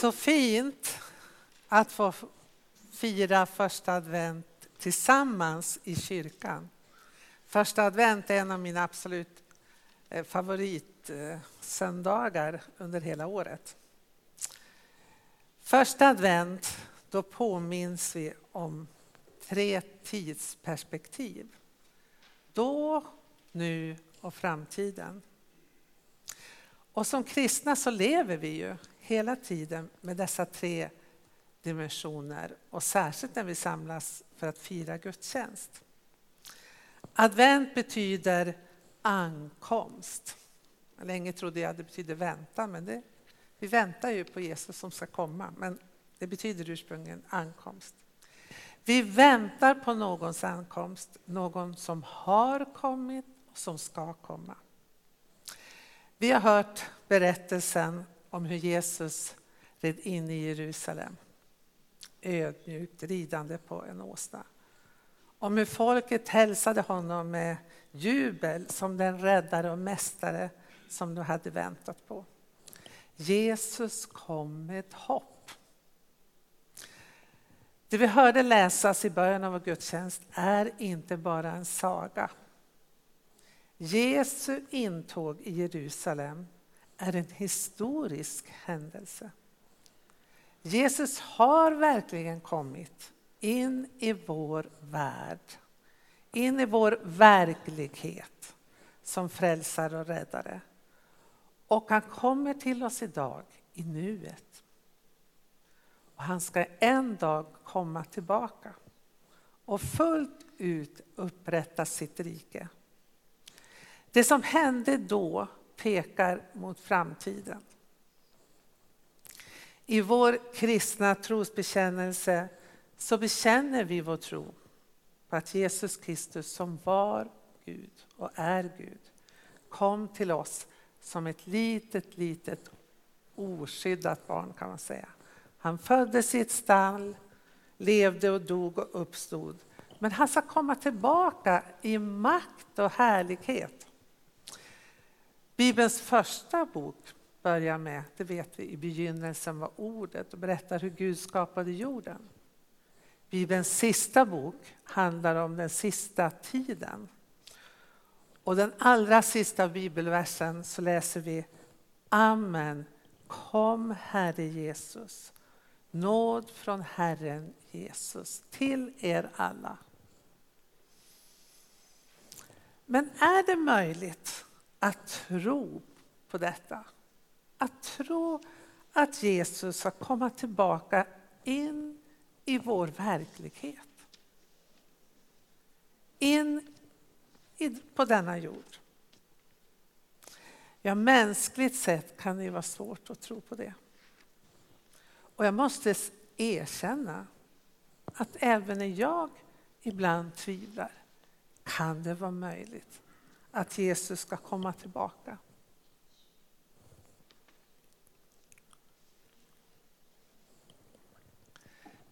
Så fint att få fira första advent tillsammans i kyrkan. Första advent är en av mina absolut eh, favoritsöndagar eh, under hela året. Första advent, då påminns vi om tre tidsperspektiv. Då, nu och framtiden. Och som kristna så lever vi ju hela tiden med dessa tre dimensioner och särskilt när vi samlas för att fira gudstjänst. Advent betyder ankomst. Länge trodde jag det betydde väntan, men det, vi väntar ju på Jesus som ska komma. Men det betyder ursprungligen ankomst. Vi väntar på någons ankomst, någon som har kommit och som ska komma. Vi har hört berättelsen om hur Jesus red in i Jerusalem. Ödmjukt ridande på en åsna. Om hur folket hälsade honom med jubel som den räddare och mästare som de hade väntat på. Jesus kom med ett hopp. Det vi hörde läsas i början av vår gudstjänst är inte bara en saga. Jesu intåg i Jerusalem är en historisk händelse. Jesus har verkligen kommit in i vår värld, in i vår verklighet som frälsare och räddare. Och han kommer till oss idag, i nuet. Och han ska en dag komma tillbaka och fullt ut upprätta sitt rike. Det som hände då pekar mot framtiden. I vår kristna trosbekännelse så bekänner vi vår tro på att Jesus Kristus som var Gud och är Gud kom till oss som ett litet, litet oskyddat barn kan man säga. Han föddes i ett stall, levde och dog och uppstod. Men han ska komma tillbaka i makt och härlighet. Bibelns första bok börjar med, det vet vi, i begynnelsen var ordet och berättar hur Gud skapade jorden. Bibelns sista bok handlar om den sista tiden. Och den allra sista bibelversen så läser vi Amen. Kom Herre Jesus. Nåd från Herren Jesus till er alla. Men är det möjligt att tro på detta? Att tro att Jesus ska komma tillbaka in i vår verklighet. In på denna jord. Ja, mänskligt sett kan det vara svårt att tro på det. Och jag måste erkänna att även när jag ibland tvivlar kan det vara möjligt att Jesus ska komma tillbaka.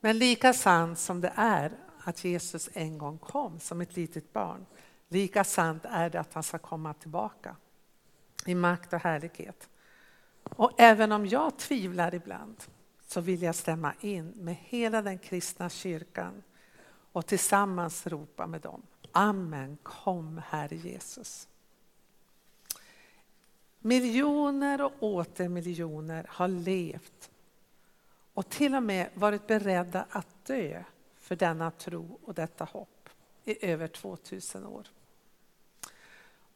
Men lika sant som det är att Jesus en gång kom som ett litet barn, lika sant är det att han ska komma tillbaka i makt och härlighet. Och även om jag tvivlar ibland så vill jag stämma in med hela den kristna kyrkan och tillsammans ropa med dem. Amen, kom Herre Jesus. Miljoner och åter miljoner har levt och till och med varit beredda att dö för denna tro och detta hopp i över 2000 år.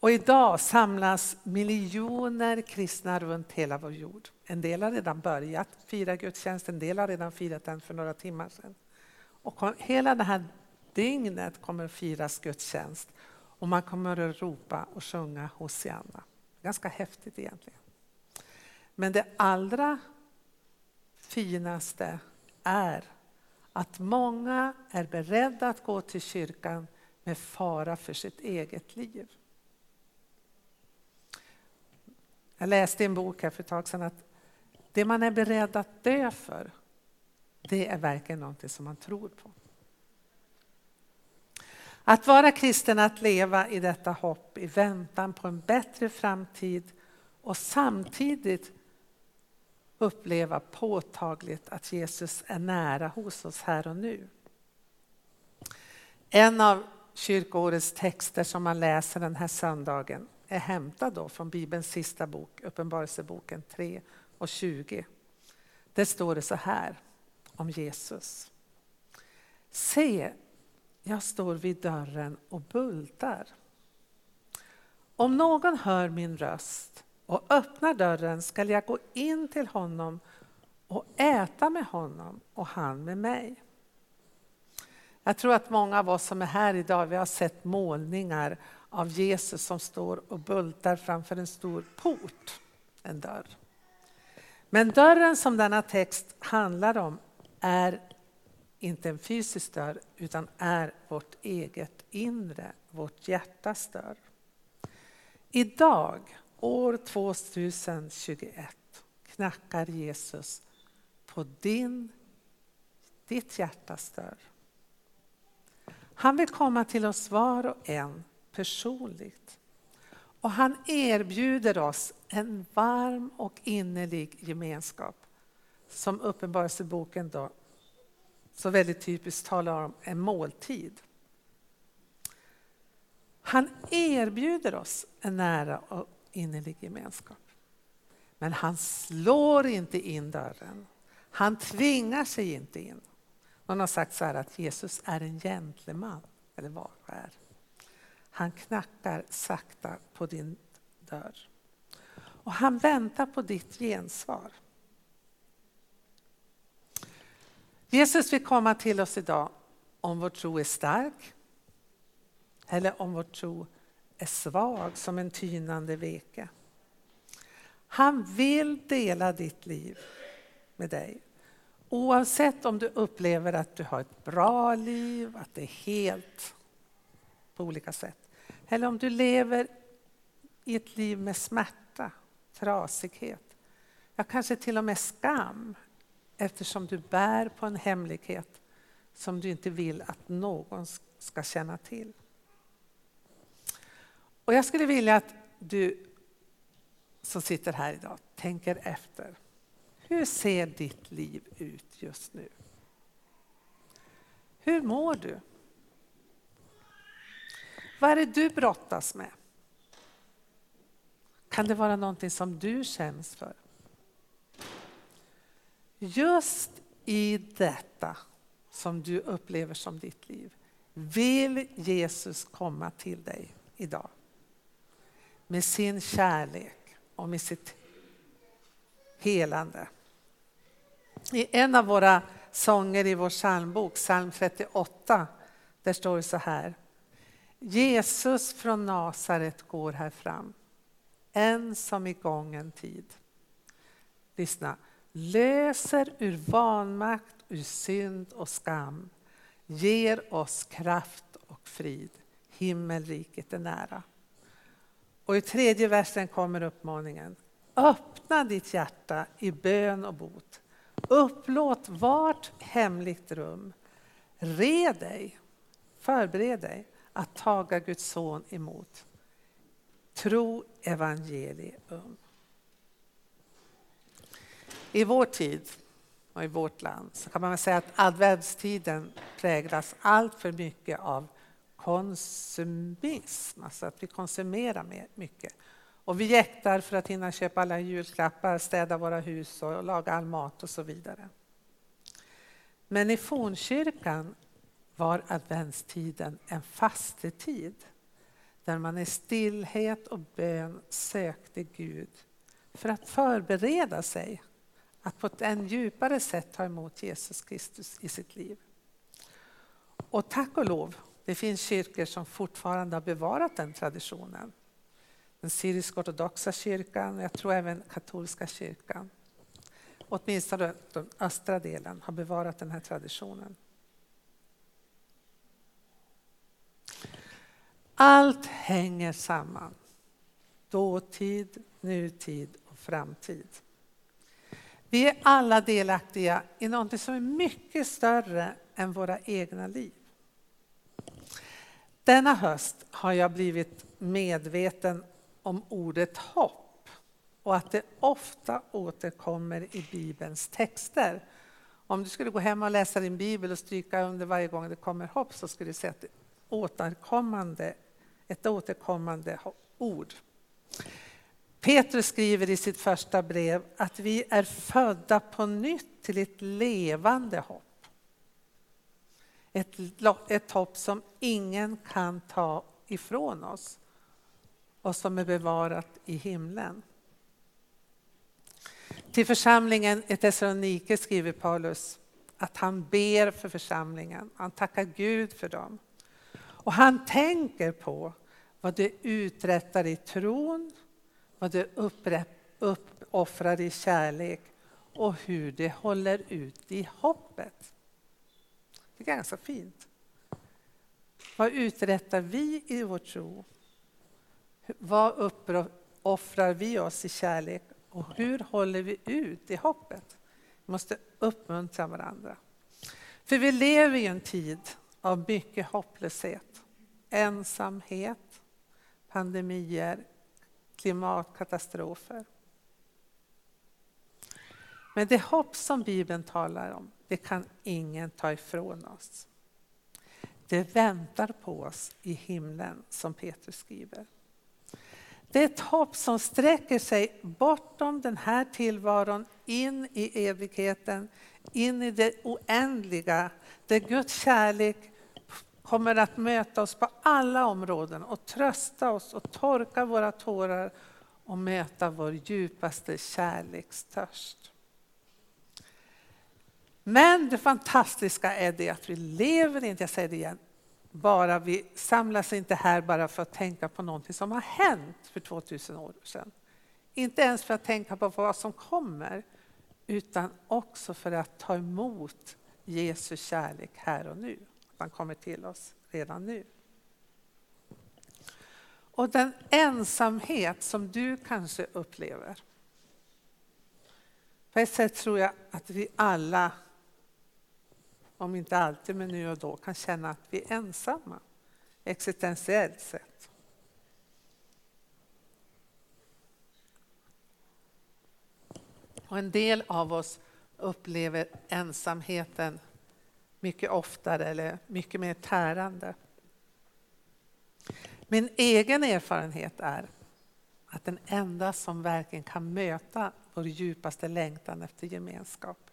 Och idag samlas miljoner kristna runt hela vår jord. En del har redan börjat fira gudstjänst, en del har redan firat den för några timmar sedan. Och hela det här dygnet kommer att firas gudstjänst och man kommer att ropa och sjunga Hosianna. Ganska häftigt egentligen. Men det allra finaste är att många är beredda att gå till kyrkan med fara för sitt eget liv. Jag läste i en bok här för ett tag sedan att det man är beredd att dö för, det är verkligen någonting som man tror på. Att vara kristen, att leva i detta hopp i väntan på en bättre framtid och samtidigt uppleva påtagligt att Jesus är nära hos oss här och nu. En av kyrkoårets texter som man läser den här söndagen är hämtad då från Bibelns sista bok, Uppenbarelseboken 3 och 20. Där står det så här om Jesus. Se, jag står vid dörren och bultar. Om någon hör min röst och öppnar dörren skall jag gå in till honom och äta med honom och han med mig. Jag tror att många av oss som är här idag, vi har sett målningar av Jesus som står och bultar framför en stor port, en dörr. Men dörren som denna text handlar om är inte en fysisk dörr utan är vårt eget inre, vårt hjärtas dörr. Idag, år 2021, knackar Jesus på din, ditt hjärtas dörr. Han vill komma till oss var och en personligt. Och han erbjuder oss en varm och innerlig gemenskap som Uppenbarelseboken då så väldigt typiskt talar om en måltid. Han erbjuder oss en nära och innerlig gemenskap. Men han slår inte in dörren. Han tvingar sig inte in. Någon har sagt så här att Jesus är en gentleman, eller vad är. Han knackar sakta på din dörr. Och han väntar på ditt gensvar. Jesus vill komma till oss idag om vår tro är stark eller om vår tro är svag som en tynande veke. Han vill dela ditt liv med dig. Oavsett om du upplever att du har ett bra liv, att det är helt på olika sätt. Eller om du lever i ett liv med smärta, trasighet, ja kanske till och med skam eftersom du bär på en hemlighet som du inte vill att någon ska känna till. Och jag skulle vilja att du som sitter här idag tänker efter. Hur ser ditt liv ut just nu? Hur mår du? Vad är det du brottas med? Kan det vara någonting som du känns för? Just i detta som du upplever som ditt liv vill Jesus komma till dig idag. Med sin kärlek och med sitt helande. I en av våra sånger i vår psalmbok, psalm 38, där står det så här. Jesus från Nasaret går här fram, en som i gången tid. Lyssna löser ur vanmakt, ur synd och skam, ger oss kraft och frid. Himmelriket är nära. Och i tredje versen kommer uppmaningen. Öppna ditt hjärta i bön och bot. Upplåt vart hemligt rum. Red dig, förbered dig att taga Guds son emot. Tro evangelium. I vår tid och i vårt land så kan man säga att adventstiden präglas allt för mycket av konsumism, alltså att vi konsumerar mycket. Och vi jäktar för att hinna köpa alla julklappar, städa våra hus och laga all mat och så vidare. Men i fornkyrkan var adventstiden en fastetid där man i stillhet och bön sökte Gud för att förbereda sig att på ett än djupare sätt ta emot Jesus Kristus i sitt liv. Och tack och lov, det finns kyrkor som fortfarande har bevarat den traditionen. Den syrisk-ortodoxa kyrkan, jag tror även katolska kyrkan. Åtminstone den östra delen har bevarat den här traditionen. Allt hänger samman. Dåtid, nutid och framtid. Vi är alla delaktiga i något som är mycket större än våra egna liv. Denna höst har jag blivit medveten om ordet hopp. och att det ofta återkommer i Bibelns texter. Om du skulle gå hem och läsa din bibel och stryka under varje gång det kommer hopp så skulle du se att det återkommande, ett återkommande ord. Petrus skriver i sitt första brev att vi är födda på nytt till ett levande hopp. Ett, ett hopp som ingen kan ta ifrån oss och som är bevarat i himlen. Till församlingen i Thessalonike skriver Paulus att han ber för församlingen. Han tackar Gud för dem. Och han tänker på vad det uträttar i tron, vad det uppoffrar i kärlek och hur det håller ut i hoppet. Det är ganska fint. Vad uträttar vi i vår tro? Vad uppoffrar vi oss i kärlek och hur håller vi ut i hoppet? Vi måste uppmuntra varandra. För vi lever i en tid av mycket hopplöshet, ensamhet, pandemier, klimatkatastrofer. Men det hopp som Bibeln talar om, det kan ingen ta ifrån oss. Det väntar på oss i himlen, som Petrus skriver. Det är ett hopp som sträcker sig bortom den här tillvaron, in i evigheten, in i det oändliga, där Guds kärlek kommer att möta oss på alla områden och trösta oss och torka våra tårar och möta vår djupaste kärlekstörst. Men det fantastiska är det att vi lever inte, jag säger det igen, bara vi samlas inte här bara för att tänka på någonting som har hänt för 2000 år sedan. Inte ens för att tänka på vad som kommer, utan också för att ta emot Jesu kärlek här och nu. Han kommer till oss redan nu. Och den ensamhet som du kanske upplever. På ett sätt tror jag att vi alla om inte alltid, men nu och då, kan känna att vi är ensamma existentiellt sett. Och en del av oss upplever ensamheten mycket oftare eller mycket mer tärande. Min egen erfarenhet är att den enda som verkligen kan möta vår djupaste längtan efter gemenskap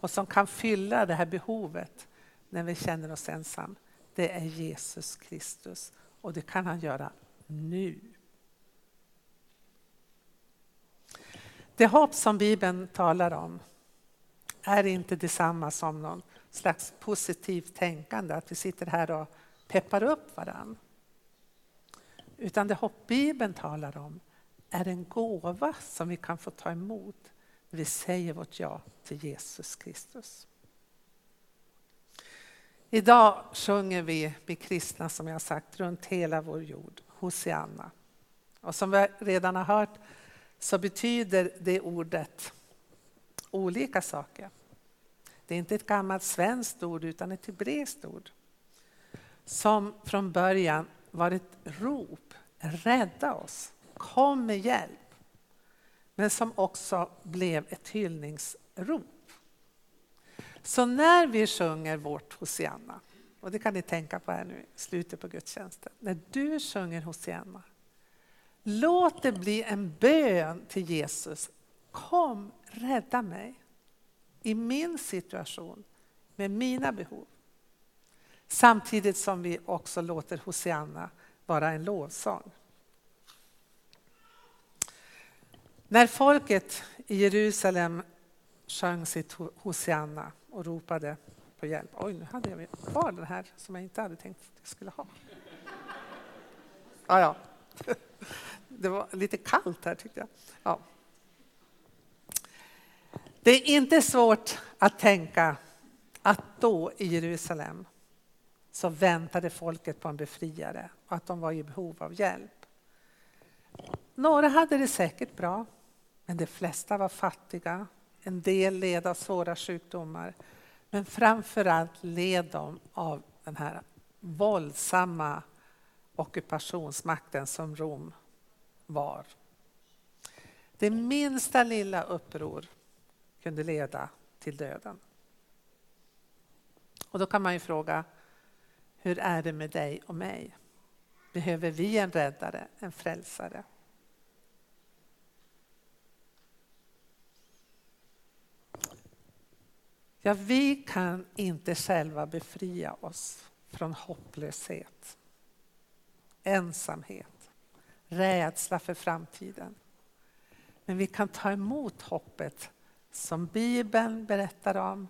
och som kan fylla det här behovet när vi känner oss ensam, det är Jesus Kristus. Och det kan han göra nu. Det hopp som Bibeln talar om är inte detsamma som någon slags positivt tänkande, att vi sitter här och peppar upp varann. Utan det hopp Bibeln talar om är en gåva som vi kan få ta emot när vi säger vårt ja till Jesus Kristus. Idag sjunger vi, vi kristna som jag sagt, runt hela vår jord, Hosianna. Och som vi redan har hört så betyder det ordet olika saker. Det är inte ett gammalt svenskt ord utan ett hebreiskt ord. Som från början var ett rop, rädda oss, kom med hjälp men som också blev ett hyllningsrop. Så när vi sjunger vårt Hosianna, och det kan ni tänka på här nu i slutet på gudstjänsten. När du sjunger Hosianna, låt det bli en bön till Jesus. Kom, rädda mig i min situation med mina behov. Samtidigt som vi också låter Hosianna vara en lovsång. När folket i Jerusalem sjöng sitt Hosianna och ropade på hjälp. Oj, nu hade jag kvar den här som jag inte hade tänkt att jag skulle ha. Ja, ja. Det var lite kallt här tyckte jag. Ja. Det är inte svårt att tänka att då i Jerusalem så väntade folket på en befriare och att de var i behov av hjälp. Några hade det säkert bra. Men de flesta var fattiga, en del led av svåra sjukdomar. Men framförallt led de av den här våldsamma ockupationsmakten som Rom var. Det minsta lilla uppror kunde leda till döden. Och då kan man ju fråga, hur är det med dig och mig? Behöver vi en räddare, en frälsare? Ja, vi kan inte själva befria oss från hopplöshet, ensamhet, rädsla för framtiden. Men vi kan ta emot hoppet som Bibeln berättar om,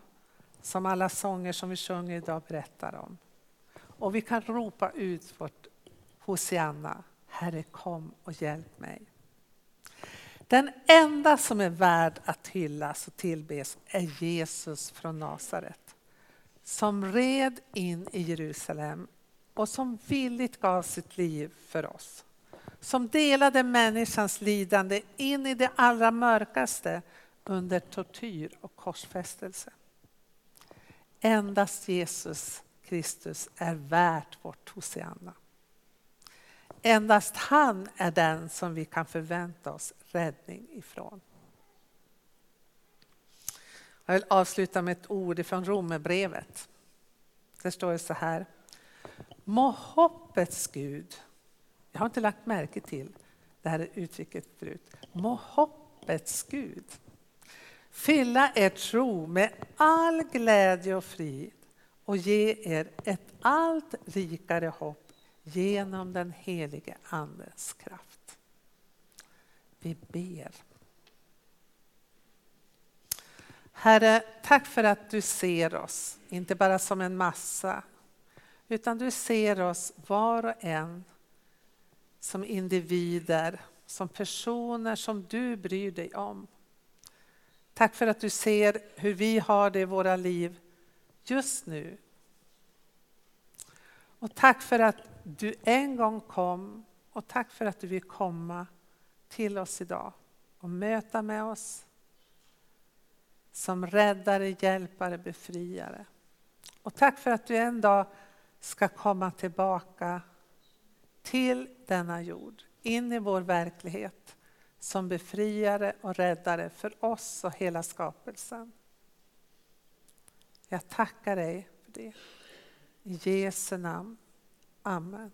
som alla sånger som vi sjunger idag berättar om. Och vi kan ropa ut vårt Hosianna, Herre kom och hjälp mig. Den enda som är värd att hyllas och tillbes är Jesus från Nasaret. Som red in i Jerusalem och som villigt gav sitt liv för oss. Som delade människans lidande in i det allra mörkaste under tortyr och korsfästelse. Endast Jesus Kristus är värt vårt Hosianna. Endast han är den som vi kan förvänta oss räddning ifrån. Jag vill avsluta med ett ord från Romerbrevet. Det står så här. Må hoppets Gud, jag har inte lagt märke till det här uttrycket förut. Må hoppets Gud fylla er tro med all glädje och frid och ge er ett allt rikare hopp genom den helige Andens kraft. Vi ber. Herre, tack för att du ser oss, inte bara som en massa, utan du ser oss var och en som individer, som personer som du bryr dig om. Tack för att du ser hur vi har det i våra liv just nu. Och tack för att du en gång kom och tack för att du vill komma till oss idag och möta med oss som räddare, hjälpare, befriare. Och tack för att du en dag ska komma tillbaka till denna jord, in i vår verklighet som befriare och räddare för oss och hela skapelsen. Jag tackar dig för det. I Jesu namn. Amen.